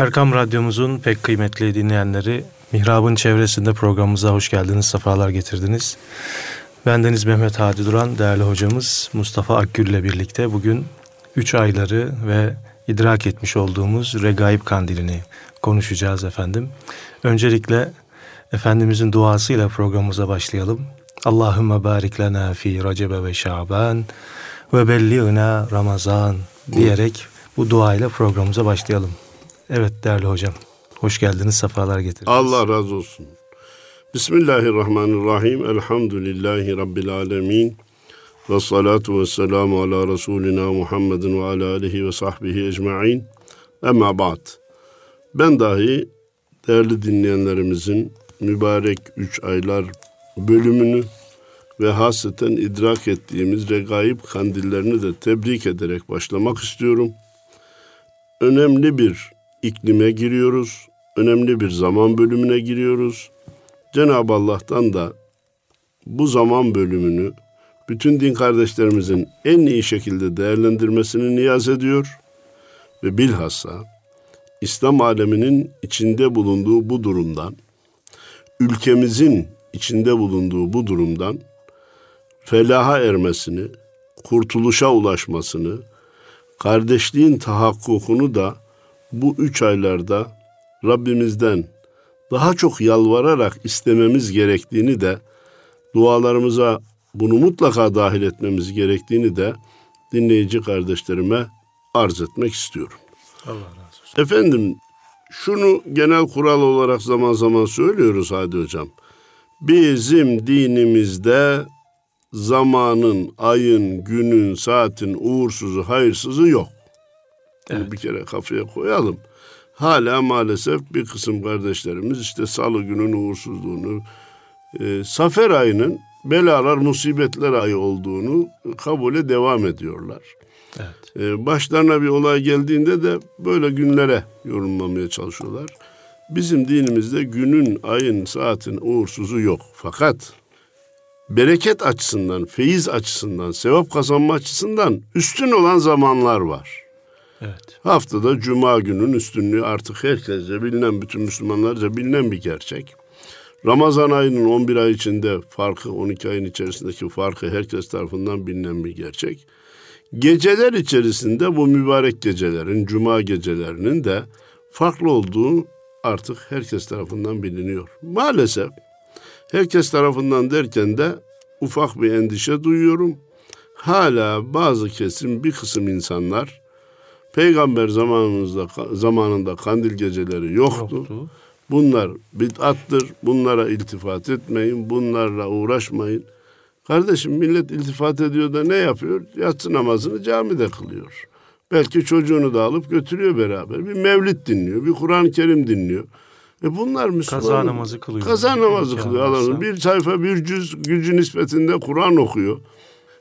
Erkam Radyomuzun pek kıymetli dinleyenleri, Mihrab'ın çevresinde programımıza hoş geldiniz, sefalar getirdiniz. Bendeniz Mehmet Hadi Duran, değerli hocamız Mustafa Akgül ile birlikte bugün üç ayları ve idrak etmiş olduğumuz Regaib Kandilini konuşacağız efendim. Öncelikle Efendimizin duasıyla programımıza başlayalım. Allahümme barik lena fi Recebe ve Şaban ve belliğna Ramazan diyerek bu duayla programımıza başlayalım. Evet değerli hocam. Hoş geldiniz, sefalar getirdiniz. Allah razı olsun. Bismillahirrahmanirrahim. Elhamdülillahi Rabbil alemin. Ve salatu ve selamu ala Resulina Muhammedin ve ala alihi ve sahbihi ecma'in. Ama ba'd. Ben dahi değerli dinleyenlerimizin mübarek üç aylar bölümünü ve hasreten idrak ettiğimiz regaib kandillerini de tebrik ederek başlamak istiyorum. Önemli bir iklime giriyoruz. Önemli bir zaman bölümüne giriyoruz. Cenab-ı Allah'tan da bu zaman bölümünü bütün din kardeşlerimizin en iyi şekilde değerlendirmesini niyaz ediyor ve bilhassa İslam aleminin içinde bulunduğu bu durumdan, ülkemizin içinde bulunduğu bu durumdan felaha ermesini, kurtuluşa ulaşmasını, kardeşliğin tahakkukunu da bu üç aylarda Rabbimizden daha çok yalvararak istememiz gerektiğini de dualarımıza bunu mutlaka dahil etmemiz gerektiğini de dinleyici kardeşlerime arz etmek istiyorum. Allah razı olsun. Efendim şunu genel kural olarak zaman zaman söylüyoruz Hadi Hocam. Bizim dinimizde zamanın, ayın, günün, saatin uğursuzu, hayırsızı yok. Evet. Bunu bir kere kafaya koyalım. Hala maalesef bir kısım kardeşlerimiz işte salı günün uğursuzluğunu, e, safer ayının belalar, musibetler ayı olduğunu kabule devam ediyorlar. Evet. E, başlarına bir olay geldiğinde de böyle günlere yorumlamaya çalışıyorlar. Bizim dinimizde günün, ayın, saatin uğursuzu yok. Fakat bereket açısından, feyiz açısından, sevap kazanma açısından üstün olan zamanlar var. Evet. Haftada cuma günün üstünlüğü artık herkese bilinen, bütün Müslümanlarca bilinen bir gerçek. Ramazan ayının 11 ay içinde farkı, 12 ayın içerisindeki farkı herkes tarafından bilinen bir gerçek. Geceler içerisinde bu mübarek gecelerin, cuma gecelerinin de farklı olduğu artık herkes tarafından biliniyor. Maalesef herkes tarafından derken de ufak bir endişe duyuyorum. Hala bazı kesim bir kısım insanlar peygamber zamanımızda zamanında kandil geceleri yoktu. yoktu. Bunlar bid'attır. Bunlara iltifat etmeyin. Bunlarla uğraşmayın. Kardeşim millet iltifat ediyor da ne yapıyor? Yatsı namazını camide kılıyor. Belki çocuğunu da alıp götürüyor beraber. Bir mevlid dinliyor, bir Kur'an-ı Kerim dinliyor. E bunlar Müslüman. Kaza namazı kılıyor. Kaza namazı kılıyor. Adamın bir sayfa bir cüz gücü nispetinde Kur'an okuyor.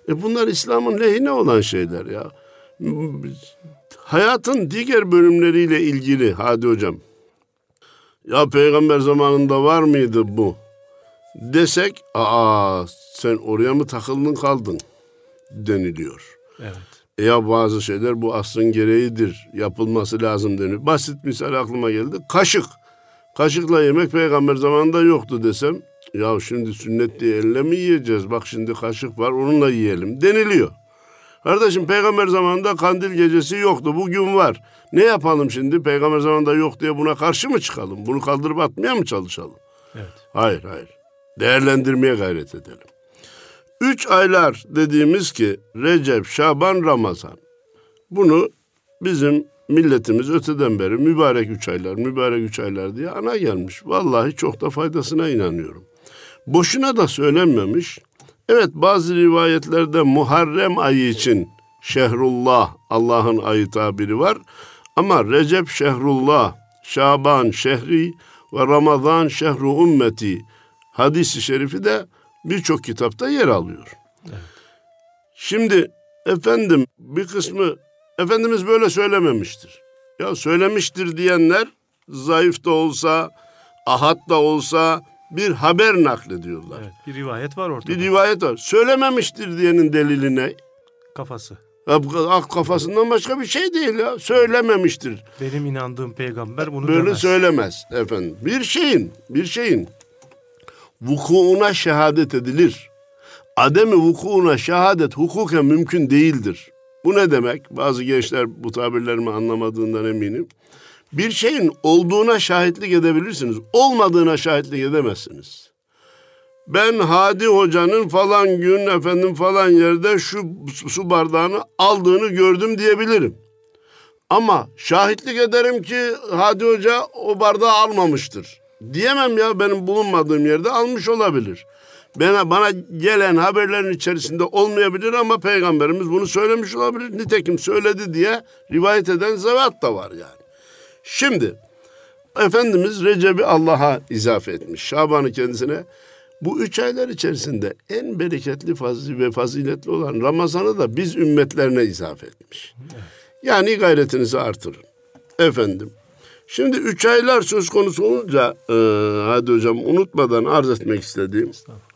E bunlar İslam'ın lehine olan şeyler ya. Hayatın diğer bölümleriyle ilgili hadi hocam. Ya peygamber zamanında var mıydı bu? Desek aa sen oraya mı takıldın kaldın deniliyor. Evet. E ya bazı şeyler bu asrın gereğidir. Yapılması lazım deniyor. Basit misal aklıma geldi. Kaşık. Kaşıkla yemek peygamber zamanında yoktu desem. Ya şimdi sünnet diye elle mi yiyeceğiz? Bak şimdi kaşık var onunla yiyelim deniliyor. Kardeşim peygamber zamanında kandil gecesi yoktu. Bugün var. Ne yapalım şimdi? Peygamber zamanında yok diye buna karşı mı çıkalım? Bunu kaldırıp atmaya mı çalışalım? Evet. Hayır hayır. Değerlendirmeye gayret edelim. Üç aylar dediğimiz ki Recep, Şaban, Ramazan. Bunu bizim milletimiz öteden beri mübarek üç aylar, mübarek üç aylar diye ana gelmiş. Vallahi çok da faydasına inanıyorum. Boşuna da söylenmemiş. Evet bazı rivayetlerde Muharrem ayı için Şehrullah Allah'ın ayı tabiri var. Ama Recep Şehrullah, Şaban Şehri ve Ramazan Şehru Ümmeti hadisi şerifi de birçok kitapta yer alıyor. Evet. Şimdi efendim bir kısmı Efendimiz böyle söylememiştir. Ya söylemiştir diyenler zayıf da olsa, ahad da olsa bir haber naklediyorlar. Evet, bir rivayet var ortada. Bir rivayet var. Söylememiştir diyenin delili ne? Kafası. Ak kafasından başka bir şey değil ya. Söylememiştir. Benim inandığım peygamber bunu Böyle demez. söylemez efendim. Bir şeyin, bir şeyin vukuuna şehadet edilir. Ademi vukuuna şehadet hukuken mümkün değildir. Bu ne demek? Bazı gençler bu tabirlerimi anlamadığından eminim. Bir şeyin olduğuna şahitlik edebilirsiniz. Olmadığına şahitlik edemezsiniz. Ben Hadi Hoca'nın falan gün efendim falan yerde şu su bardağını aldığını gördüm diyebilirim. Ama şahitlik ederim ki Hadi Hoca o bardağı almamıştır. Diyemem ya benim bulunmadığım yerde almış olabilir. Bana, bana gelen haberlerin içerisinde olmayabilir ama peygamberimiz bunu söylemiş olabilir. Nitekim söyledi diye rivayet eden zevat da var yani. Şimdi Efendimiz Recep'i Allah'a izafe etmiş. Şaban'ı kendisine bu üç aylar içerisinde en bereketli fazli ve faziletli olan Ramazan'ı da biz ümmetlerine izafe etmiş. Yani gayretinizi artırın. Efendim. Şimdi üç aylar söz konusu olunca e, hadi hocam unutmadan arz etmek istediğim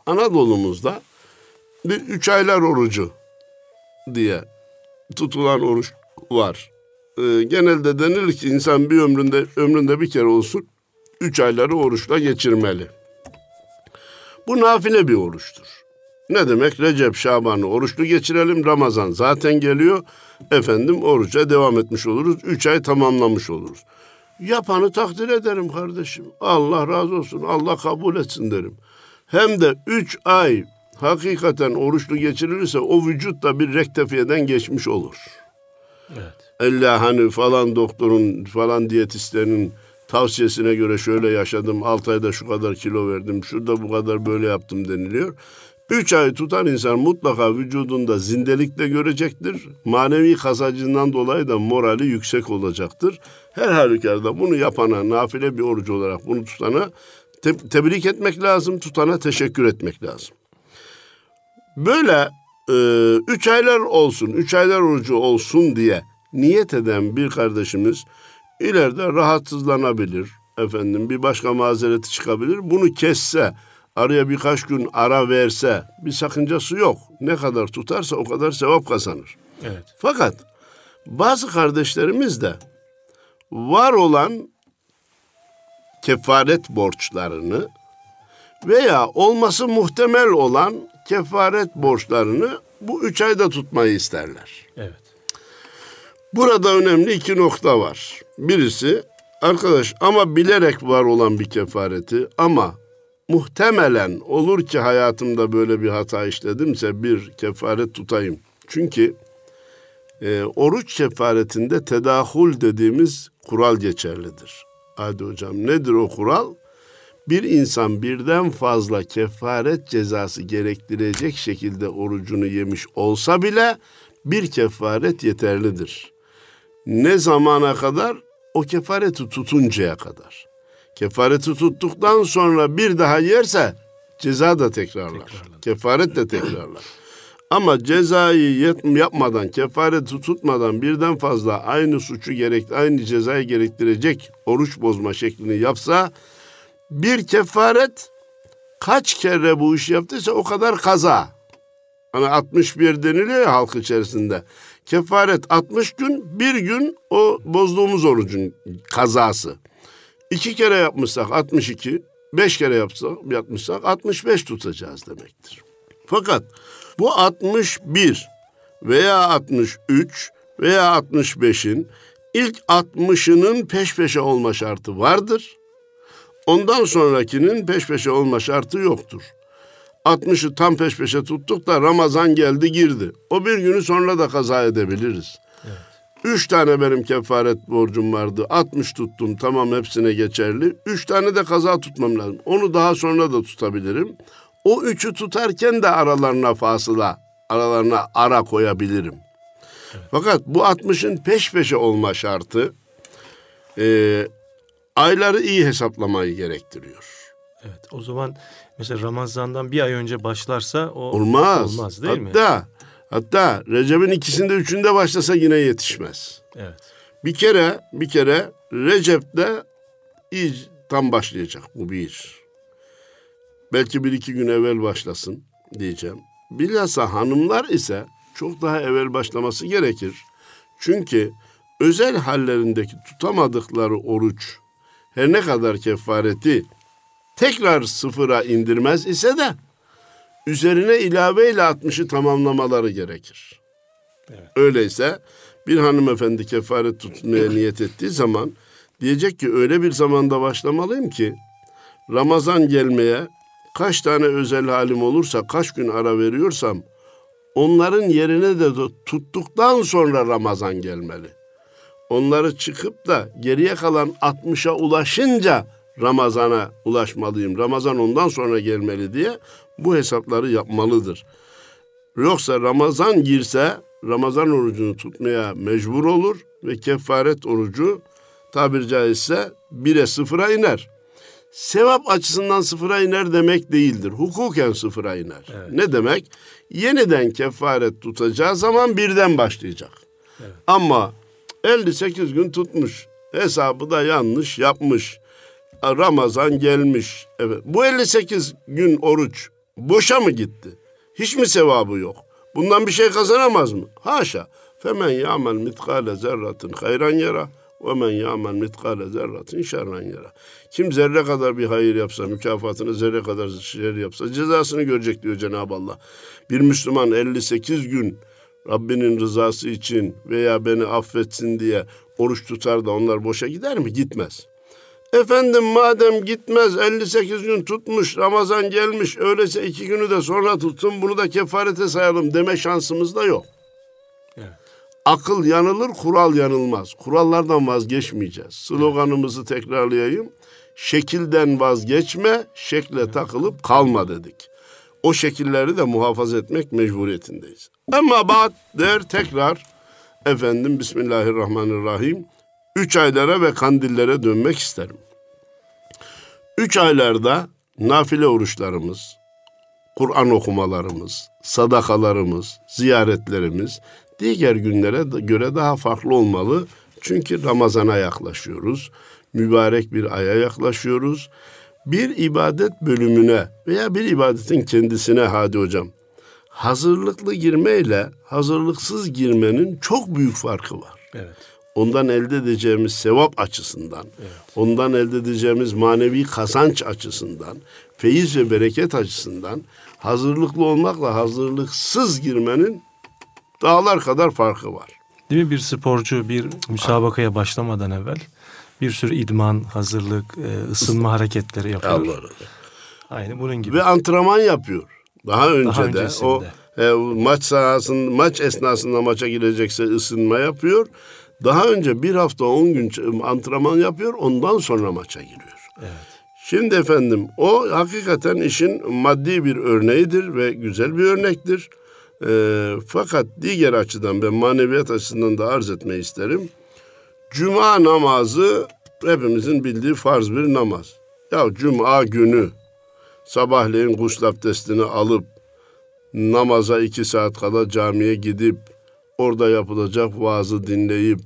Anadolu'muzda bir üç aylar orucu diye tutulan oruç var. E, genelde denilir ki insan bir ömründe ömründe bir kere olsun üç ayları oruçla geçirmeli. Bu nafile bir oruçtur. Ne demek? Recep, Şaban'ı oruçlu geçirelim. Ramazan zaten geliyor. Efendim oruca devam etmiş oluruz. Üç ay tamamlamış oluruz. Yapanı takdir ederim kardeşim. Allah razı olsun. Allah kabul etsin derim. Hem de üç ay hakikaten oruçlu geçirilirse o vücut da bir rektefiyeden geçmiş olur. Evet. Allah hani falan doktorun falan diyetistlerinin tavsiyesine göre şöyle yaşadım. 6 ayda şu kadar kilo verdim. Şurada bu kadar böyle yaptım deniliyor. Üç ay tutan insan mutlaka vücudunda zindelikle görecektir. Manevi kazancından dolayı da morali yüksek olacaktır. Her halükarda bunu yapana, nafile bir oruç olarak bunu tutana te- tebrik etmek lazım, tutana teşekkür etmek lazım. Böyle e, üç aylar olsun, üç aylar orucu olsun diye niyet eden bir kardeşimiz ileride rahatsızlanabilir. Efendim bir başka mazereti çıkabilir. Bunu kesse, araya birkaç gün ara verse bir sakıncası yok. Ne kadar tutarsa o kadar sevap kazanır. Evet. Fakat bazı kardeşlerimiz de var olan kefaret borçlarını veya olması muhtemel olan kefaret borçlarını bu üç ayda tutmayı isterler. Evet. Burada önemli iki nokta var. Birisi arkadaş ama bilerek var olan bir kefareti ama muhtemelen olur ki hayatımda böyle bir hata işledimse bir kefaret tutayım. Çünkü e, oruç kefaretinde tedahul dediğimiz kural geçerlidir. Hadi hocam nedir o kural? Bir insan birden fazla kefaret cezası gerektirecek şekilde orucunu yemiş olsa bile bir kefaret yeterlidir. Ne zamana kadar? O kefareti tutuncaya kadar. Kefareti tuttuktan sonra bir daha yerse ceza da tekrarlar. Tekrarlanır. Kefaret de tekrarlar. Ama cezayı yapmadan, kefareti tutmadan birden fazla aynı suçu gerek, aynı cezayı gerektirecek oruç bozma şeklini yapsa bir kefaret kaç kere bu iş yaptıysa o kadar kaza. Hani 61 deniliyor ya halk içerisinde. Kefaret 60 gün, bir gün o bozduğumuz orucun kazası. İki kere yapmışsak 62, beş kere yapsak, yapmışsak 65 tutacağız demektir. Fakat bu 61 veya 63 veya 65'in ilk 60'ının peş peşe olma şartı vardır. Ondan sonrakinin peş peşe olma şartı yoktur. 60'ı tam peş peşe tuttuk da Ramazan geldi girdi. O bir günü sonra da kaza edebiliriz. Üç tane benim kefaret borcum vardı. 60 tuttum tamam hepsine geçerli. Üç tane de kaza tutmam lazım. Onu daha sonra da tutabilirim. O üçü tutarken de aralarına fasıla, aralarına ara koyabilirim. Fakat bu 60'ın peş peşe olma şartı e, ayları iyi hesaplamayı gerektiriyor. Evet. O zaman mesela Ramazan'dan bir ay önce başlarsa o Olmaz. olmaz değil mi? hatta, Hatta Recep'in ikisinde üçünde başlasa yine yetişmez. Evet. Bir kere bir kere Recep'te iyice tam başlayacak bu bir. Belki bir iki gün evvel başlasın diyeceğim. Bilhassa hanımlar ise çok daha evvel başlaması gerekir. Çünkü özel hallerindeki tutamadıkları oruç her ne kadar kefareti tekrar sıfıra indirmez ise de üzerine ilaveyle 60'ı tamamlamaları gerekir. Evet. Öyleyse bir hanımefendi kefaret tutmaya niyet ettiği zaman diyecek ki öyle bir zamanda başlamalıyım ki Ramazan gelmeye kaç tane özel halim olursa kaç gün ara veriyorsam onların yerine de tuttuktan sonra Ramazan gelmeli. Onları çıkıp da geriye kalan 60'a ulaşınca Ramazan'a ulaşmalıyım. Ramazan ondan sonra gelmeli diye bu hesapları yapmalıdır. Yoksa Ramazan girse Ramazan orucunu tutmaya mecbur olur ve kefaret orucu tabir caizse bire sıfıra iner. Sevap açısından sıfıra iner demek değildir. Hukuken sıfıra iner. Evet. Ne demek? Yeniden kefaret tutacağı zaman birden başlayacak. Evet. Ama 58 gün tutmuş. Hesabı da yanlış yapmış. Ramazan gelmiş. Evet. Bu 58 gün oruç boşa mı gitti? Hiç mi sevabı yok? Bundan bir şey kazanamaz mı? Haşa. Femen ya'mel mitkale zerratin hayran yara ve men ya'mel mitkale zerratin şerran yara. Kim zerre kadar bir hayır yapsa, mükafatını zerre kadar şer yapsa cezasını görecek diyor Cenab-ı Allah. Bir Müslüman 58 gün Rabbinin rızası için veya beni affetsin diye oruç tutar da onlar boşa gider mi? Gitmez. Efendim madem gitmez 58 gün tutmuş Ramazan gelmiş öyleyse iki günü de sonra tutsun bunu da kefarete sayalım deme şansımız da yok. Evet. Akıl yanılır kural yanılmaz. Kurallardan vazgeçmeyeceğiz. Sloganımızı tekrarlayayım. Şekilden vazgeçme, şekle evet. takılıp kalma dedik. O şekilleri de muhafaza etmek mecburiyetindeyiz. Ama ba'd der tekrar efendim Bismillahirrahmanirrahim üç aylara ve kandillere dönmek isterim. Üç aylarda nafile oruçlarımız, Kur'an okumalarımız, sadakalarımız, ziyaretlerimiz diğer günlere göre daha farklı olmalı. Çünkü Ramazan'a yaklaşıyoruz. Mübarek bir aya yaklaşıyoruz. Bir ibadet bölümüne veya bir ibadetin kendisine hadi hocam hazırlıklı girmeyle hazırlıksız girmenin çok büyük farkı var. Evet ondan elde edeceğimiz sevap açısından, evet. ondan elde edeceğimiz manevi kazanç açısından, feyiz ve bereket açısından hazırlıklı olmakla hazırlıksız girmenin dağlar kadar farkı var. Değil mi bir sporcu bir müsabakaya başlamadan evvel bir sürü idman, hazırlık, e, ısınma hareketleri yapıyor. Allah Allah. Aynı bunun gibi. Ve antrenman yapıyor. Daha önce Daha de o e, maç sahasında maç esnasında maça girecekse ısınma yapıyor. Daha önce bir hafta on gün antrenman yapıyor ondan sonra maça giriyor. Evet. Şimdi efendim o hakikaten işin maddi bir örneğidir ve güzel bir örnektir. E, fakat diğer açıdan ben maneviyat açısından da arz etmeyi isterim. Cuma namazı hepimizin bildiği farz bir namaz. Ya cuma günü sabahleyin gusül abdestini alıp namaza iki saat kala camiye gidip orada yapılacak vaazı dinleyip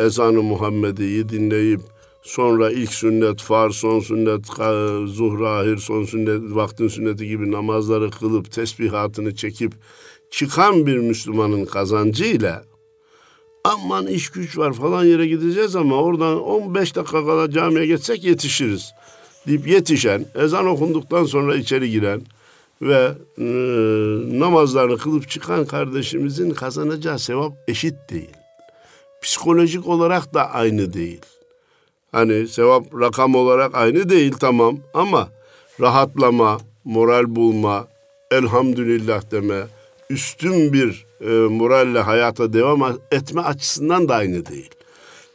ezanı Muhammedi'yi dinleyip sonra ilk sünnet, far, son sünnet, zuhra, ahir, son sünnet, vaktin sünneti gibi namazları kılıp tesbihatını çekip çıkan bir Müslümanın kazancıyla aman iş güç var falan yere gideceğiz ama oradan 15 dakika kala camiye geçsek yetişiriz. deyip yetişen, ezan okunduktan sonra içeri giren ve e, namazlarını kılıp çıkan kardeşimizin kazanacağı sevap eşit değil psikolojik olarak da aynı değil. Hani sevap rakam olarak aynı değil tamam ama rahatlama, moral bulma, elhamdülillah deme, üstün bir e, moralle hayata devam etme açısından da aynı değil.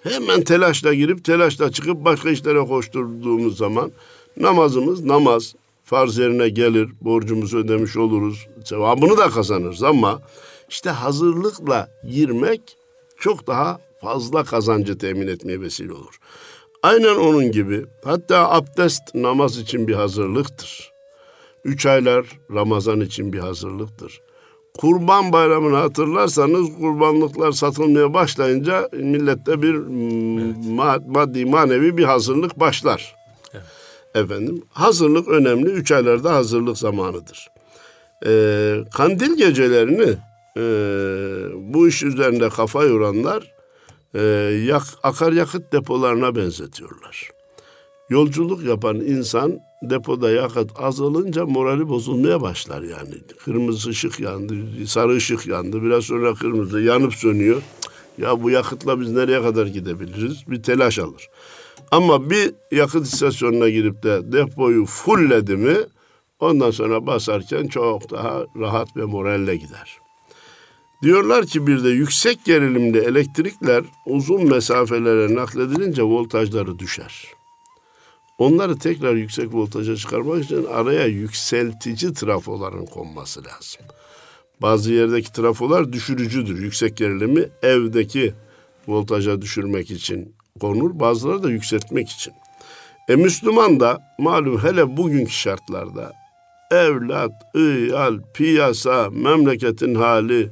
Hemen telaşla girip telaşla çıkıp başka işlere koşturduğumuz zaman namazımız namaz farz yerine gelir, borcumuzu ödemiş oluruz, sevabını da kazanırız ama işte hazırlıkla girmek çok daha fazla kazancı temin etmeye vesile olur. Aynen onun gibi hatta abdest namaz için bir hazırlıktır. Üç aylar Ramazan için bir hazırlıktır. Kurban bayramını hatırlarsanız kurbanlıklar satılmaya başlayınca millette bir evet. maddi manevi bir hazırlık başlar. Evet. Efendim hazırlık önemli. Üç aylarda hazırlık zamanıdır. Ee, kandil gecelerini e, bu iş üzerinde kafa yoranlar e, yak, akaryakıt depolarına benzetiyorlar. Yolculuk yapan insan depoda yakıt azalınca morali bozulmaya başlar yani. Kırmızı ışık yandı, sarı ışık yandı, biraz sonra kırmızı yanıp sönüyor. Ya bu yakıtla biz nereye kadar gidebiliriz? Bir telaş alır. Ama bir yakıt istasyonuna girip de depoyu fullledi mi ondan sonra basarken çok daha rahat ve moralle gider. Diyorlar ki bir de yüksek gerilimli elektrikler uzun mesafelere nakledilince voltajları düşer. Onları tekrar yüksek voltaja çıkarmak için araya yükseltici trafoların konması lazım. Bazı yerdeki trafolar düşürücüdür. Yüksek gerilimi evdeki voltaja düşürmek için konur. Bazıları da yükseltmek için. E Müslüman da malum hele bugünkü şartlarda evlat, iyal, piyasa, memleketin hali,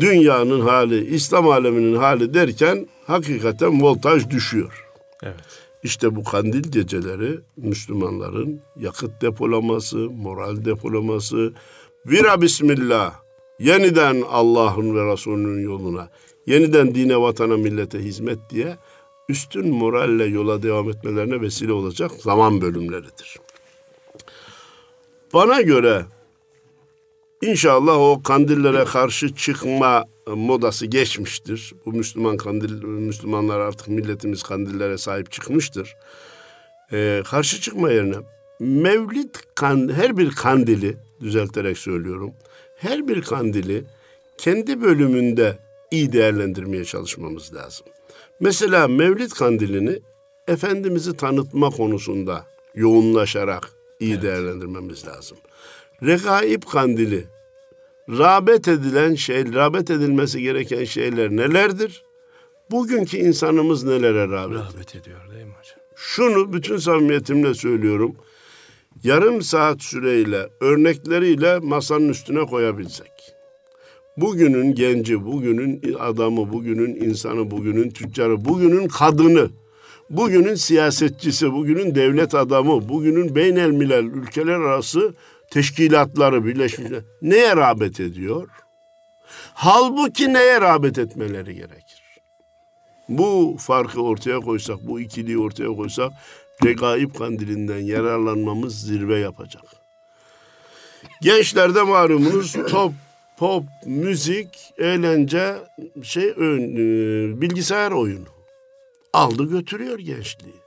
dünyanın hali, İslam aleminin hali derken hakikaten voltaj düşüyor. Evet. İşte bu kandil geceleri Müslümanların yakıt depolaması, moral depolaması, vira bismillah, yeniden Allah'ın ve Resulünün yoluna, yeniden dine, vatana, millete hizmet diye üstün moralle yola devam etmelerine vesile olacak zaman bölümleridir. Bana göre İnşallah o kandillere karşı çıkma modası geçmiştir. Bu Müslüman kandil, Müslümanlar artık milletimiz kandillere sahip çıkmıştır. Ee, karşı çıkma yerine Mevlid kan, her bir kandili düzelterek söylüyorum. Her bir kandili kendi bölümünde iyi değerlendirmeye çalışmamız lazım. Mesela Mevlid kandilini Efendimiz'i tanıtma konusunda yoğunlaşarak iyi evet. değerlendirmemiz lazım. Regaib kandili rağbet edilen şey, rağbet edilmesi gereken şeyler nelerdir? Bugünkü insanımız nelere rağbet, rağbet ediyor değil mi hocam? Şunu bütün samimiyetimle söylüyorum. Yarım saat süreyle, örnekleriyle masanın üstüne koyabilsek. Bugünün genci, bugünün adamı, bugünün insanı, bugünün tüccarı, bugünün kadını, bugünün siyasetçisi, bugünün devlet adamı, bugünün beynelmilel ülkeler arası teşkilatları, birleşmişler neye rağbet ediyor? Halbuki neye rağbet etmeleri gerekir? Bu farkı ortaya koysak, bu ikiliyi ortaya koysak regaib kandilinden yararlanmamız zirve yapacak. Gençlerde malumunuz top, pop, müzik, eğlence, şey e, bilgisayar oyunu. Aldı götürüyor gençliği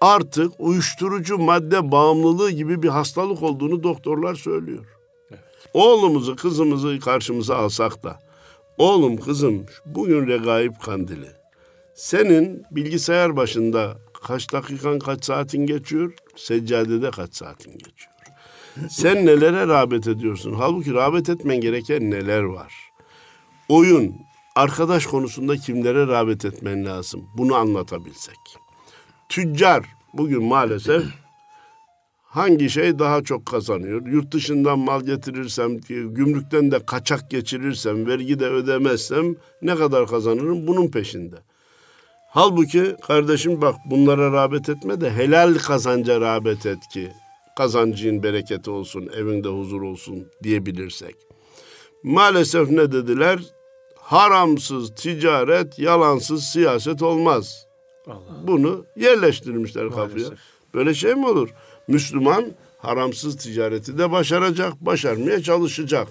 artık uyuşturucu madde bağımlılığı gibi bir hastalık olduğunu doktorlar söylüyor. Evet. Oğlumuzu, kızımızı karşımıza alsak da oğlum kızım bugün regaib kandili. Senin bilgisayar başında kaç dakikan kaç saatin geçiyor? Seccadede kaç saatin geçiyor? Sen nelere rağbet ediyorsun? Halbuki rağbet etmen gereken neler var? Oyun, arkadaş konusunda kimlere rağbet etmen lazım? Bunu anlatabilsek tüccar bugün maalesef hangi şey daha çok kazanıyor? Yurt dışından mal getirirsem, gümrükten de kaçak geçirirsem, vergi de ödemezsem ne kadar kazanırım? Bunun peşinde. Halbuki kardeşim bak bunlara rağbet etme de helal kazanca rağbet et ki kazancın bereketi olsun, evinde huzur olsun diyebilirsek. Maalesef ne dediler? Haramsız ticaret, yalansız siyaset olmaz. Allah. Bunu yerleştirmişler Maalesef. kafaya. Böyle şey mi olur? Müslüman haramsız ticareti de başaracak, başarmaya çalışacak.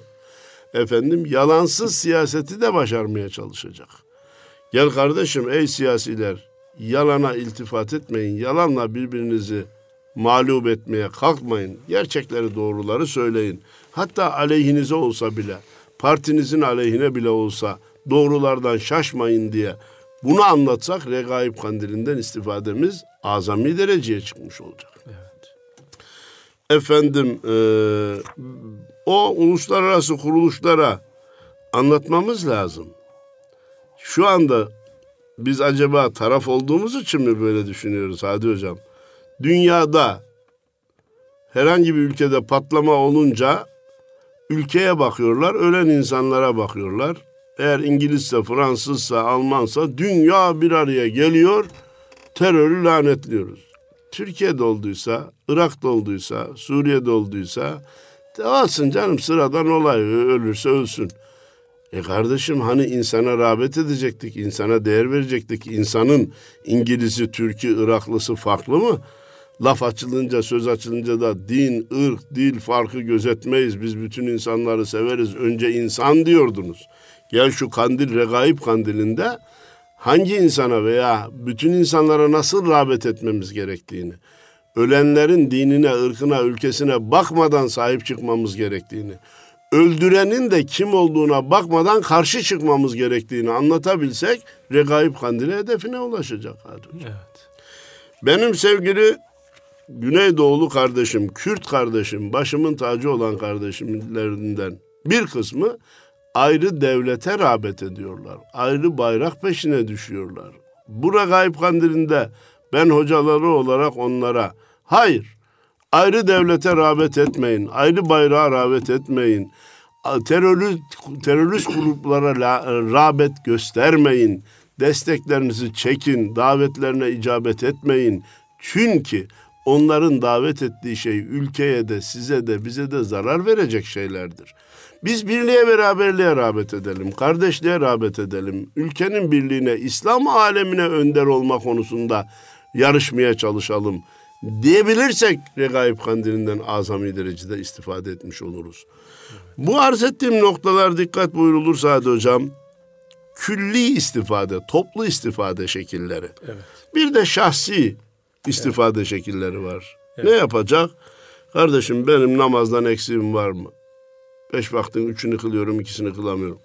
Efendim yalansız siyaseti de başarmaya çalışacak. Gel kardeşim ey siyasiler yalana iltifat etmeyin. Yalanla birbirinizi mağlup etmeye kalkmayın. Gerçekleri doğruları söyleyin. Hatta aleyhinize olsa bile, partinizin aleyhine bile olsa doğrulardan şaşmayın diye bunu anlatsak regaib kandilinden istifademiz azami dereceye çıkmış olacak. Evet. Efendim e, o uluslararası kuruluşlara anlatmamız lazım. Şu anda biz acaba taraf olduğumuz için mi böyle düşünüyoruz Hadi Hocam? Dünyada herhangi bir ülkede patlama olunca ülkeye bakıyorlar, ölen insanlara bakıyorlar. Eğer İngilizse, Fransızsa, Almansa dünya bir araya geliyor, terörü lanetliyoruz. Türkiye'de olduysa, Irak'ta olduysa, Suriye'de olduysa, Olsun canım sıradan olay ölürse ölsün. E kardeşim hani insana rağbet edecektik, insana değer verecektik. İnsanın İngiliz'i, Türk'ü, Iraklısı farklı mı? Laf açılınca, söz açılınca da din, ırk, dil farkı gözetmeyiz. Biz bütün insanları severiz. Önce insan diyordunuz. Gel şu kandil, regaib kandilinde hangi insana veya bütün insanlara nasıl rağbet etmemiz gerektiğini, ölenlerin dinine, ırkına, ülkesine bakmadan sahip çıkmamız gerektiğini, öldürenin de kim olduğuna bakmadan karşı çıkmamız gerektiğini anlatabilsek regaib kandili hedefine ulaşacak. Evet. Benim sevgili Güneydoğulu kardeşim, Kürt kardeşim, başımın tacı olan kardeşimlerinden bir kısmı ayrı devlete rağbet ediyorlar. Ayrı bayrak peşine düşüyorlar. Bu regaib kandilinde ben hocaları olarak onlara hayır ayrı devlete rağbet etmeyin, ayrı bayrağa rağbet etmeyin, terörist, terörist gruplara rağbet göstermeyin, desteklerinizi çekin, davetlerine icabet etmeyin. Çünkü onların davet ettiği şey ülkeye de size de bize de zarar verecek şeylerdir. Biz birliğe beraberliğe rağbet edelim, kardeşliğe rağbet edelim. Ülkenin birliğine, İslam alemine önder olma konusunda yarışmaya çalışalım diyebilirsek regaib kandilinden azami derecede istifade etmiş oluruz. Bu arz ettiğim noktalar dikkat buyurulursa hadi hocam külli istifade, toplu istifade şekilleri. Evet. Bir de şahsi istifade evet. şekilleri var. Evet. Ne yapacak? Kardeşim benim namazdan eksiğim var mı? Beş vaktin üçünü kılıyorum, ikisini kılamıyorum.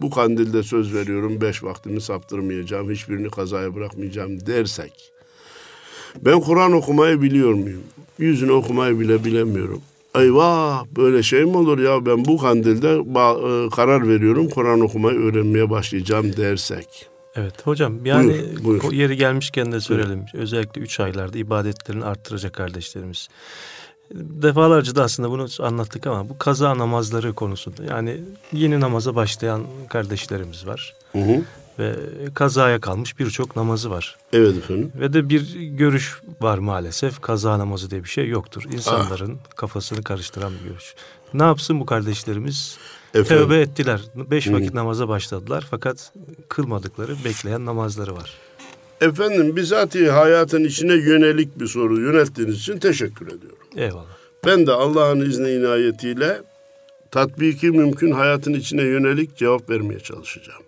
Bu kandilde söz veriyorum, beş vaktimi saptırmayacağım, hiçbirini kazaya bırakmayacağım dersek. Ben Kur'an okumayı biliyor muyum? Yüzünü okumayı bile bilemiyorum. Eyvah böyle şey mi olur ya ben bu kandilde e, karar veriyorum Kur'an okumayı öğrenmeye başlayacağım dersek. Evet hocam yani buyur, buyur. yeri gelmişken de söyleyelim. Özellikle üç aylarda ibadetlerini arttıracak kardeşlerimiz. Defalarca da aslında bunu anlattık ama bu kaza namazları konusunda yani yeni namaza başlayan kardeşlerimiz var. Hı hı ve kazaya kalmış birçok namazı var. Evet efendim. Ve de bir görüş var maalesef. Kaza namazı diye bir şey yoktur. İnsanların ah. kafasını karıştıran bir görüş. Ne yapsın bu kardeşlerimiz? Efendim? Tövbe ettiler. Beş vakit Hı. namaza başladılar fakat kılmadıkları bekleyen namazları var. Efendim bizatihi hayatın içine yönelik bir soru yönelttiğiniz için teşekkür ediyorum. Eyvallah. Ben de Allah'ın izni inayetiyle tatbiki mümkün hayatın içine yönelik cevap vermeye çalışacağım.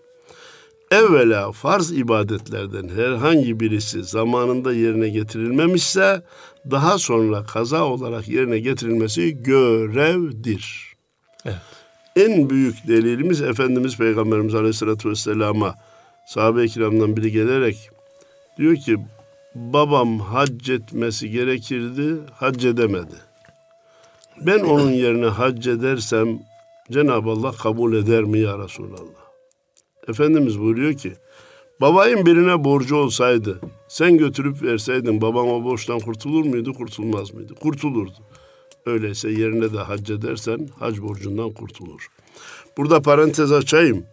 Evvela farz ibadetlerden herhangi birisi zamanında yerine getirilmemişse daha sonra kaza olarak yerine getirilmesi görevdir. Evet. En büyük delilimiz Efendimiz Peygamberimiz Aleyhisselatü Vesselam'a sahabe-i kiramdan biri gelerek diyor ki babam hac etmesi gerekirdi, hac edemedi. Ben onun yerine hac edersem Cenab-ı Allah kabul eder mi ya Resulallah? Efendimiz buyuruyor ki babayın birine borcu olsaydı sen götürüp verseydin babam o borçtan kurtulur muydu kurtulmaz mıydı? Kurtulurdu. Öyleyse yerine de hac edersen hac borcundan kurtulur. Burada parantez açayım.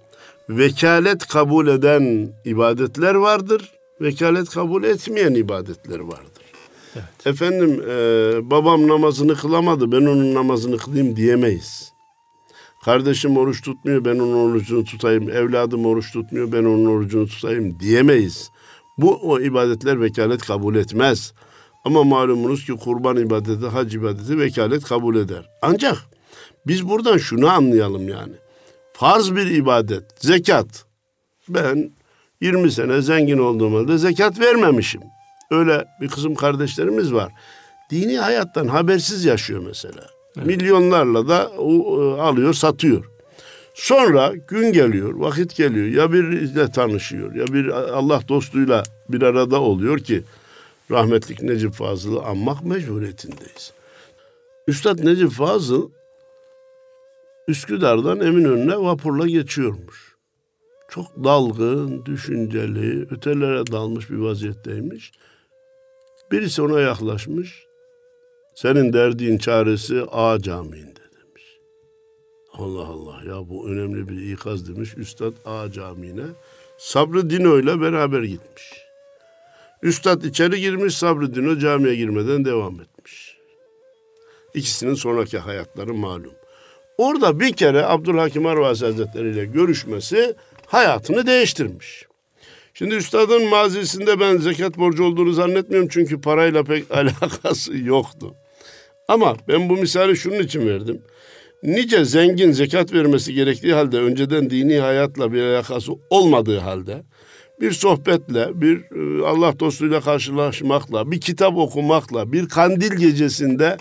Vekalet kabul eden ibadetler vardır. Vekalet kabul etmeyen ibadetler vardır. Evet. Efendim e, babam namazını kılamadı ben onun namazını kılayım diyemeyiz. Kardeşim oruç tutmuyor ben onun orucunu tutayım. Evladım oruç tutmuyor ben onun orucunu tutayım diyemeyiz. Bu o ibadetler vekalet kabul etmez. Ama malumunuz ki kurban ibadeti, hac ibadeti vekalet kabul eder. Ancak biz buradan şunu anlayalım yani. Farz bir ibadet, zekat. Ben 20 sene zengin olduğum halde zekat vermemişim. Öyle bir kızım kardeşlerimiz var. Dini hayattan habersiz yaşıyor mesela. Evet. Milyonlarla da e, alıyor, satıyor. Sonra gün geliyor, vakit geliyor. Ya biriyle tanışıyor, ya bir Allah dostuyla bir arada oluyor ki rahmetlik Necip Fazıl'ı anmak mecburiyetindeyiz. Üstad Necip Fazıl Üsküdar'dan Eminönü'ne vapurla geçiyormuş. Çok dalgın, düşünceli, ötelere dalmış bir vaziyetteymiş. Birisi ona yaklaşmış. Senin derdin çaresi A Camii'nde demiş. Allah Allah ya bu önemli bir ikaz demiş. Üstad A Camii'ne Sabrı Dino ile beraber gitmiş. Üstad içeri girmiş Sabrı Dino camiye girmeden devam etmiş. İkisinin sonraki hayatları malum. Orada bir kere Abdülhakim Arvasi Hazretleri ile görüşmesi hayatını değiştirmiş. Şimdi üstadın mazisinde ben zekat borcu olduğunu zannetmiyorum çünkü parayla pek alakası yoktu. Ama ben bu misali şunun için verdim. Nice zengin zekat vermesi gerektiği halde önceden dini hayatla bir alakası olmadığı halde bir sohbetle, bir e, Allah dostuyla karşılaşmakla, bir kitap okumakla, bir kandil gecesinde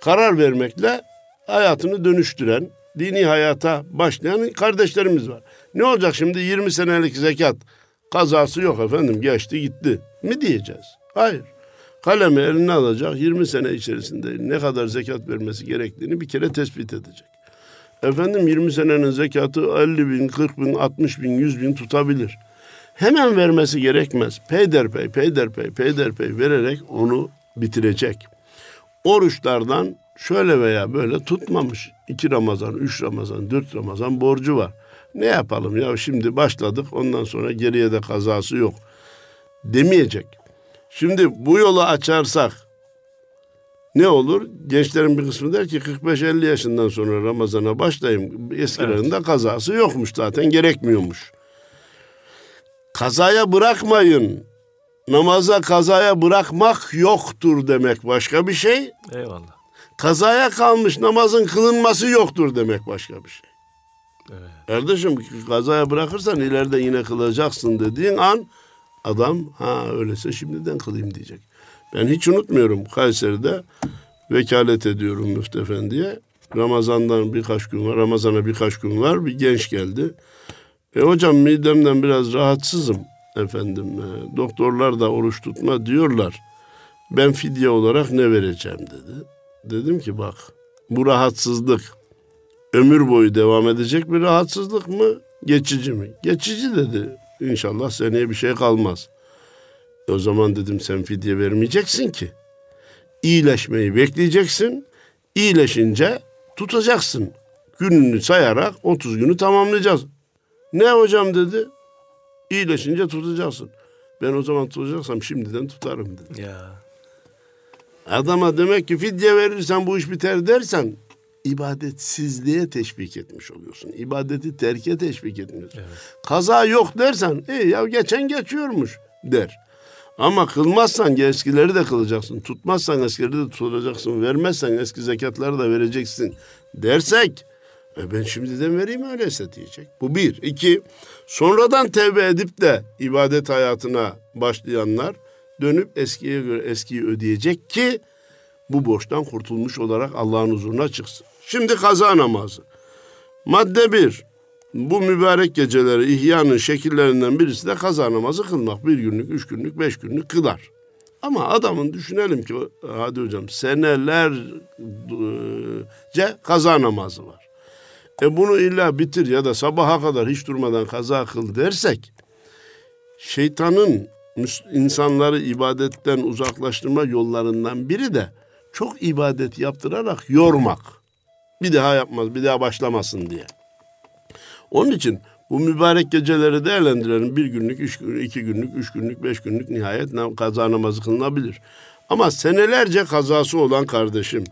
karar vermekle hayatını dönüştüren, dini hayata başlayan kardeşlerimiz var. Ne olacak şimdi 20 senelik zekat kazası yok efendim geçti gitti mi diyeceğiz? Hayır. Kalemi eline alacak 20 sene içerisinde ne kadar zekat vermesi gerektiğini bir kere tespit edecek. Efendim 20 senenin zekatı 50 bin, 40 bin, 60 bin, 100 bin tutabilir. Hemen vermesi gerekmez. Peyderpey, peyderpey, peyderpey vererek onu bitirecek. Oruçlardan şöyle veya böyle tutmamış. iki Ramazan, üç Ramazan, dört Ramazan borcu var. Ne yapalım ya şimdi başladık ondan sonra geriye de kazası yok demeyecek. Şimdi bu yolu açarsak ne olur? Gençlerin bir kısmı der ki 45-50 yaşından sonra Ramazan'a başlayayım. Eskilerinde evet. kazası yokmuş zaten gerekmiyormuş. Kazaya bırakmayın. Namaza kazaya bırakmak yoktur demek başka bir şey. Eyvallah. Kazaya kalmış namazın kılınması yoktur demek başka bir şey. Evet. Kardeşim kazaya bırakırsan ileride yine kılacaksın dediğin an adam ha öyleyse şimdiden kılayım diyecek. Ben hiç unutmuyorum Kayseri'de vekalet ediyorum Müftü Efendi'ye. Ramazan'dan birkaç gün var, Ramazan'a birkaç gün var. Bir genç geldi. E hocam midemden biraz rahatsızım efendim. E, doktorlar da oruç tutma diyorlar. Ben fidye olarak ne vereceğim dedi. Dedim ki bak bu rahatsızlık ömür boyu devam edecek bir rahatsızlık mı? Geçici mi? Geçici dedi. İnşallah seneye bir şey kalmaz. E o zaman dedim sen fidye vermeyeceksin ki. İyileşmeyi bekleyeceksin. İyileşince tutacaksın. Gününü sayarak 30 günü tamamlayacağız. Ne hocam dedi. İyileşince tutacaksın. Ben o zaman tutacaksam şimdiden tutarım dedi. Ya. Adama demek ki fidye verirsen bu iş biter dersen ibadetsizliğe teşvik etmiş oluyorsun. İbadeti terke teşvik etmiyorsun. Evet. Kaza yok dersen iyi ya geçen geçiyormuş der. Ama kılmazsan eskileri de kılacaksın. Tutmazsan eskileri de tutacaksın. Vermezsen eski zekatları da vereceksin dersek e ben şimdiden vereyim öyleyse diyecek. Bu bir. iki sonradan tevbe edip de ibadet hayatına başlayanlar dönüp eskiye göre eskiyi ödeyecek ki bu borçtan kurtulmuş olarak Allah'ın huzuruna çıksın. Şimdi kaza namazı. Madde bir. Bu mübarek geceleri ihyanın şekillerinden birisi de kaza namazı kılmak. Bir günlük, üç günlük, beş günlük kılar. Ama adamın düşünelim ki hadi hocam senelerce kaza namazı var. E bunu illa bitir ya da sabaha kadar hiç durmadan kaza kıl dersek şeytanın insanları ibadetten uzaklaştırma yollarından biri de çok ibadet yaptırarak yormak. Bir daha yapmaz, bir daha başlamasın diye. Onun için bu mübarek geceleri değerlendirelim. Bir günlük, üç günlük, iki günlük, üç günlük, beş günlük nihayet kaza namazı kılınabilir. Ama senelerce kazası olan kardeşim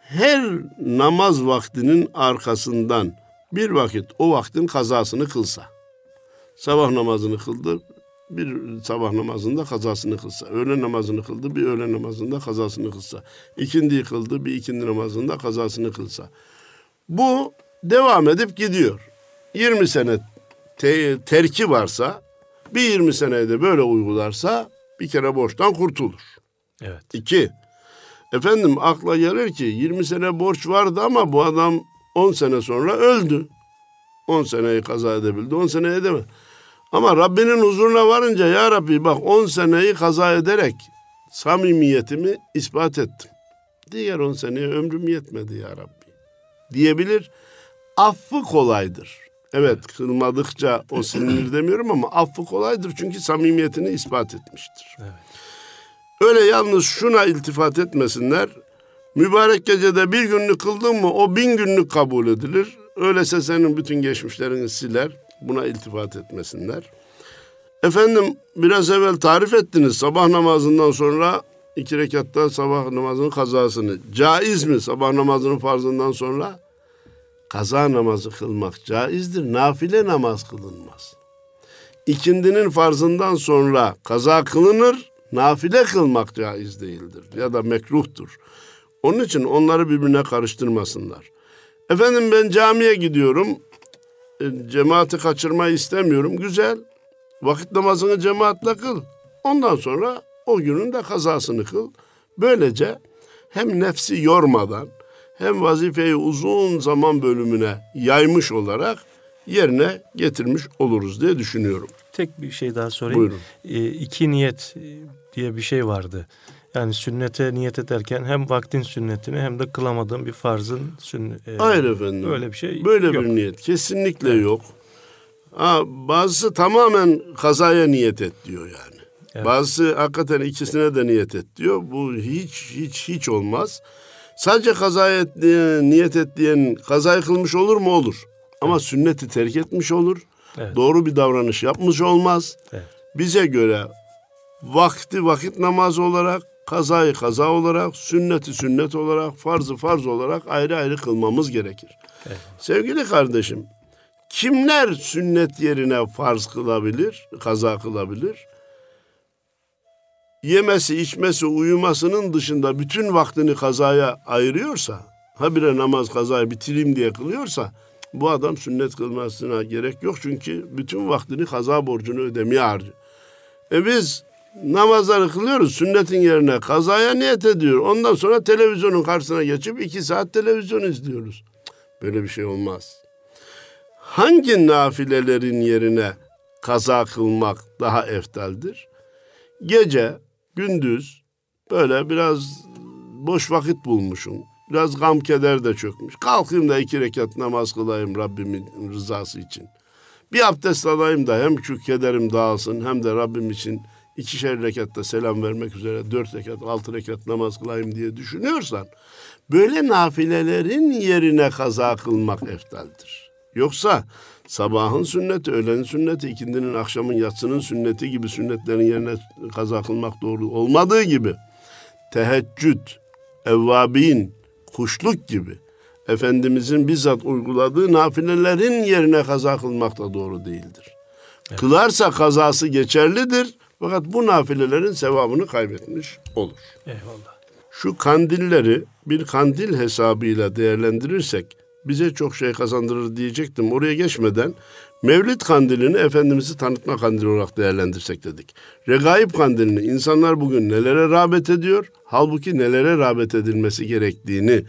her namaz vaktinin arkasından bir vakit o vaktin kazasını kılsa. Sabah namazını kıldı, bir sabah namazında kazasını kılsa. Öğle namazını kıldı, bir öğle namazında kazasını kılsa. İkindi kıldı, bir ikindi namazında kazasını kılsa. Bu devam edip gidiyor. 20 sene te- terki varsa, bir 20 senede böyle uygularsa bir kere borçtan kurtulur. Evet. İki, efendim akla gelir ki 20 sene borç vardı ama bu adam 10 sene sonra öldü. 10 seneyi kaza edebildi, 10 sene edemedi. Ama Rabbinin huzuruna varınca ya Rabbi bak 10 seneyi kaza ederek samimiyetimi ispat ettim. Diğer 10 seneye ömrüm yetmedi ya Rabbi diyebilir. Affı kolaydır. Evet kılmadıkça o silinir demiyorum ama affı kolaydır çünkü samimiyetini ispat etmiştir. Evet. Öyle yalnız şuna iltifat etmesinler. Mübarek gecede bir günlük kıldın mı o bin günlük kabul edilir. Öyleyse senin bütün geçmişlerini siler. Buna iltifat etmesinler. Efendim biraz evvel tarif ettiniz sabah namazından sonra iki rekatta sabah namazının kazasını. Caiz mi sabah namazının farzından sonra? Kaza namazı kılmak caizdir. Nafile namaz kılınmaz. İkindinin farzından sonra kaza kılınır. Nafile kılmak caiz değildir ya da mekruhtur. Onun için onları birbirine karıştırmasınlar. Efendim ben camiye gidiyorum. E, cemaati kaçırmayı istemiyorum. Güzel. Vakit namazını cemaatle kıl. Ondan sonra o günün de kazasını kıl. Böylece hem nefsi yormadan hem vazifeyi uzun zaman bölümüne yaymış olarak yerine getirmiş oluruz diye düşünüyorum. Tek bir şey daha sorayım. Buyurun. E, iki niyet e, diye bir şey vardı. Yani sünnete niyet ederken hem vaktin sünnetini hem de kılamadığın bir farzın sünneti. Hayır efendim. Böyle bir şey Böyle yok. bir niyet kesinlikle yok. Ha, bazısı tamamen kazaya niyet et diyor yani. Evet. Bazısı hakikaten ikisine de niyet et diyor. Bu hiç hiç hiç olmaz. Sadece kazaya et, niyet et diyen kazayı kılmış olur mu? Olur. Ama sünneti terk etmiş olur. Evet. Doğru bir davranış yapmış olmaz. Evet. Bize göre vakti vakit namazı olarak, kazayı kaza olarak, sünneti sünnet olarak, farzı farz olarak ayrı ayrı kılmamız gerekir. Evet. Sevgili kardeşim, kimler sünnet yerine farz kılabilir, kaza kılabilir? Yemesi, içmesi, uyumasının dışında bütün vaktini kazaya ayırıyorsa, habire namaz kazayı bitireyim diye kılıyorsa, bu adam sünnet kılmasına gerek yok. Çünkü bütün vaktini kaza borcunu ödemeye harcıyor. E biz namazları kılıyoruz sünnetin yerine kazaya niyet ediyor. Ondan sonra televizyonun karşısına geçip iki saat televizyon izliyoruz. Böyle bir şey olmaz. Hangi nafilelerin yerine kaza kılmak daha eftaldir? Gece, gündüz böyle biraz boş vakit bulmuşum. Biraz gam keder de çökmüş. Kalkayım da iki rekat namaz kılayım Rabbimin rızası için. Bir abdest alayım da hem şu kederim dağılsın hem de Rabbim için ikişer rekatta selam vermek üzere dört rekat, altı rekat namaz kılayım diye düşünüyorsan böyle nafilelerin yerine kaza kılmak eftaldir. Yoksa sabahın sünneti, öğlenin sünneti, ikindinin, akşamın, yatsının sünneti gibi sünnetlerin yerine kaza kılmak doğru olmadığı gibi teheccüd, evvabin, kuşluk gibi Efendimizin bizzat uyguladığı nafilelerin yerine kaza kılmak da doğru değildir. Kılarsa kazası geçerlidir fakat bu nafilelerin sevabını kaybetmiş olur. Eyvallah. Şu kandilleri bir kandil hesabıyla değerlendirirsek bize çok şey kazandırır diyecektim. Oraya geçmeden Mevlid kandilini Efendimiz'i tanıtma kandili olarak değerlendirsek dedik. Regaib kandilini insanlar bugün nelere rağbet ediyor? Halbuki nelere rağbet edilmesi gerektiğini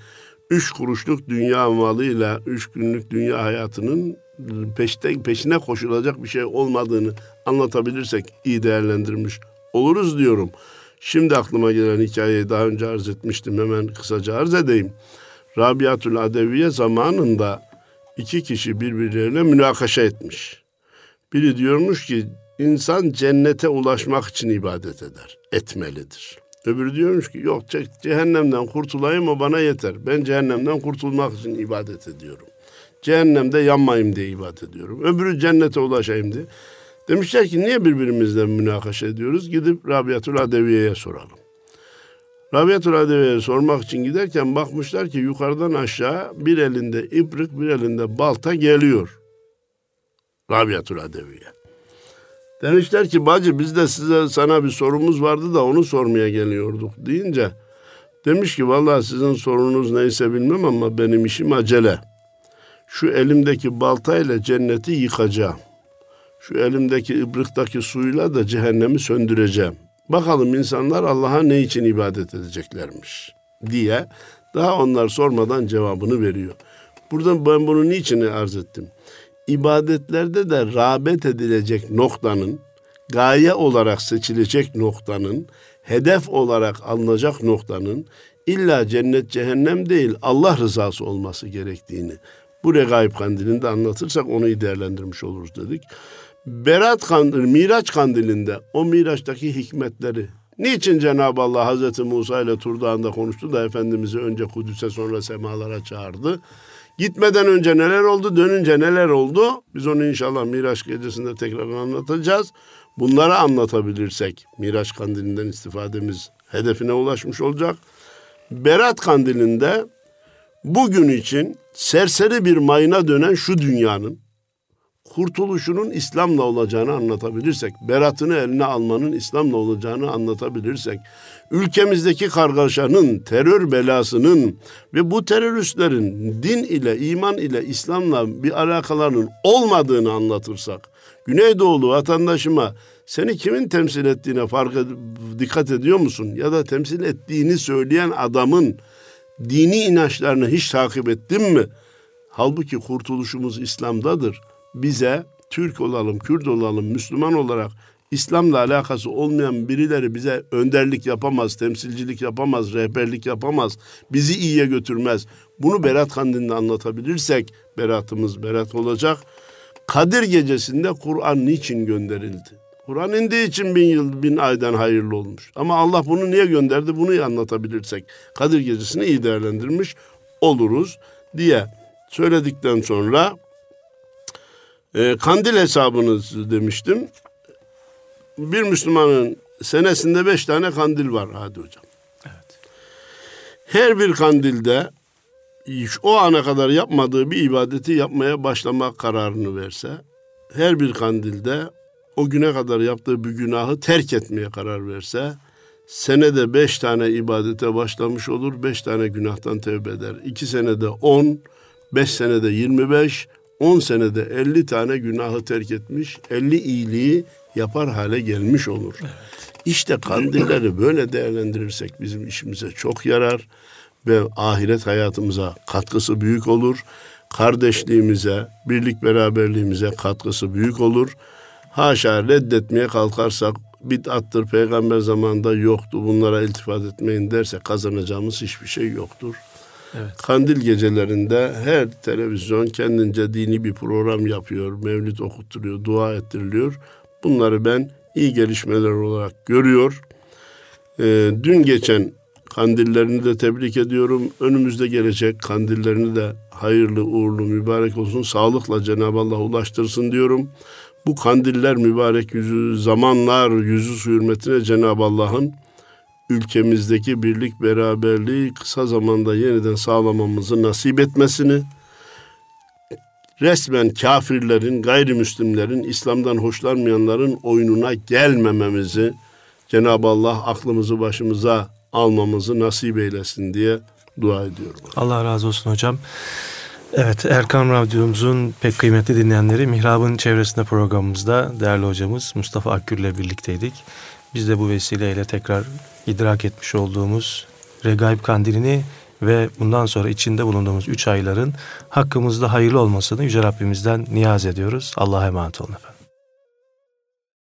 üç kuruşluk dünya malıyla üç günlük dünya hayatının peşte, peşine koşulacak bir şey olmadığını anlatabilirsek iyi değerlendirmiş oluruz diyorum. Şimdi aklıma gelen hikayeyi daha önce arz etmiştim. Hemen kısaca arz edeyim. Rabiatül Adeviye zamanında iki kişi birbirlerine münakaşa etmiş. Biri diyormuş ki insan cennete ulaşmak için ibadet eder, etmelidir. Öbürü diyormuş ki yok cehennemden kurtulayım o bana yeter. Ben cehennemden kurtulmak için ibadet ediyorum. Cehennemde yanmayayım diye ibadet ediyorum. Öbürü cennete ulaşayım diye. Demişler ki niye birbirimizle münakaşa ediyoruz? Gidip Rabiatül Adeviye'ye soralım. Rabiatül Adeviye'ye sormak için giderken bakmışlar ki yukarıdan aşağı bir elinde iprik bir elinde balta geliyor. Rabiatül Adeviye. Demişler ki bacı biz de size sana bir sorumuz vardı da onu sormaya geliyorduk deyince demiş ki vallahi sizin sorunuz neyse bilmem ama benim işim acele. Şu elimdeki baltayla cenneti yıkacağım. Şu elimdeki ibriktaki suyla da cehennemi söndüreceğim. Bakalım insanlar Allah'a ne için ibadet edeceklermiş diye daha onlar sormadan cevabını veriyor. Burada ben bunu niçin arz ettim? ibadetlerde de rağbet edilecek noktanın, gaye olarak seçilecek noktanın, hedef olarak alınacak noktanın illa cennet cehennem değil Allah rızası olması gerektiğini bu regaib kandilinde anlatırsak onu iyi değerlendirmiş oluruz dedik. Berat kandili, Miraç kandilinde o Miraç'taki hikmetleri Niçin Cenab-ı Allah Hazreti Musa ile Tur Dağı'nda konuştu da Efendimiz'i önce Kudüs'e sonra semalara çağırdı? Gitmeden önce neler oldu, dönünce neler oldu? Biz onu inşallah Miraç gecesinde tekrar anlatacağız. bunları anlatabilirsek Miraç kandilinden istifademiz hedefine ulaşmış olacak. Berat kandilinde bugün için serseri bir mayına dönen şu dünyanın kurtuluşunun İslam'la olacağını anlatabilirsek, beratını eline almanın İslam'la olacağını anlatabilirsek, ülkemizdeki kargaşanın, terör belasının ve bu teröristlerin din ile, iman ile, İslam'la bir alakalarının olmadığını anlatırsak, Güneydoğulu vatandaşıma seni kimin temsil ettiğine fark dikkat ediyor musun? Ya da temsil ettiğini söyleyen adamın dini inançlarını hiç takip ettin mi? Halbuki kurtuluşumuz İslam'dadır. Bize Türk olalım, Kürt olalım, Müslüman olarak İslam'la alakası olmayan birileri bize önderlik yapamaz, temsilcilik yapamaz, rehberlik yapamaz, bizi iyiye götürmez. Bunu Berat Kandili'nde anlatabilirsek beratımız berat olacak. Kadir gecesinde Kur'an niçin gönderildi? Kur'an indiği için bin yıl, bin aydan hayırlı olmuş. Ama Allah bunu niye gönderdi? Bunu anlatabilirsek Kadir gecesini iyi değerlendirmiş oluruz diye söyledikten sonra e, kandil hesabınız demiştim. Bir Müslümanın senesinde beş tane kandil var hadi hocam. Evet. Her bir kandilde o ana kadar yapmadığı bir ibadeti yapmaya başlama kararını verse, her bir kandilde o güne kadar yaptığı bir günahı terk etmeye karar verse, senede beş tane ibadete başlamış olur, beş tane günahtan tevbe eder. İki senede on, beş senede yirmi beş, on senede elli tane günahı terk etmiş, elli iyiliği yapar hale gelmiş olur. İşte kandilleri böyle değerlendirirsek bizim işimize çok yarar ve ahiret hayatımıza katkısı büyük olur. Kardeşliğimize, birlik beraberliğimize katkısı büyük olur. Haşa reddetmeye kalkarsak bid'attır peygamber zamanında yoktu bunlara iltifat etmeyin derse kazanacağımız hiçbir şey yoktur. Evet. Kandil gecelerinde her televizyon kendince dini bir program yapıyor, mevlid okutturuyor, dua ettiriliyor. Bunları ben iyi gelişmeler olarak görüyor. Ee, dün geçen kandillerini de tebrik ediyorum. Önümüzde gelecek kandillerini de hayırlı, uğurlu, mübarek olsun. Sağlıkla Cenab-ı Allah ulaştırsın diyorum. Bu kandiller mübarek yüzü, zamanlar yüzü su hürmetine Cenab-ı Allah'ın ülkemizdeki birlik beraberliği kısa zamanda yeniden sağlamamızı nasip etmesini, resmen kafirlerin, gayrimüslimlerin, İslam'dan hoşlanmayanların oyununa gelmememizi Cenab-ı Allah aklımızı başımıza almamızı nasip eylesin diye dua ediyorum. Allah razı olsun hocam. Evet Erkan Radyomuzun pek kıymetli dinleyenleri Mihrab'ın çevresinde programımızda değerli hocamız Mustafa Akgül ile birlikteydik. Biz de bu vesileyle tekrar idrak etmiş olduğumuz Regaib Kandilini ve bundan sonra içinde bulunduğumuz üç ayların hakkımızda hayırlı olmasını Yüce Rabbimizden niyaz ediyoruz. Allah'a emanet olun efendim.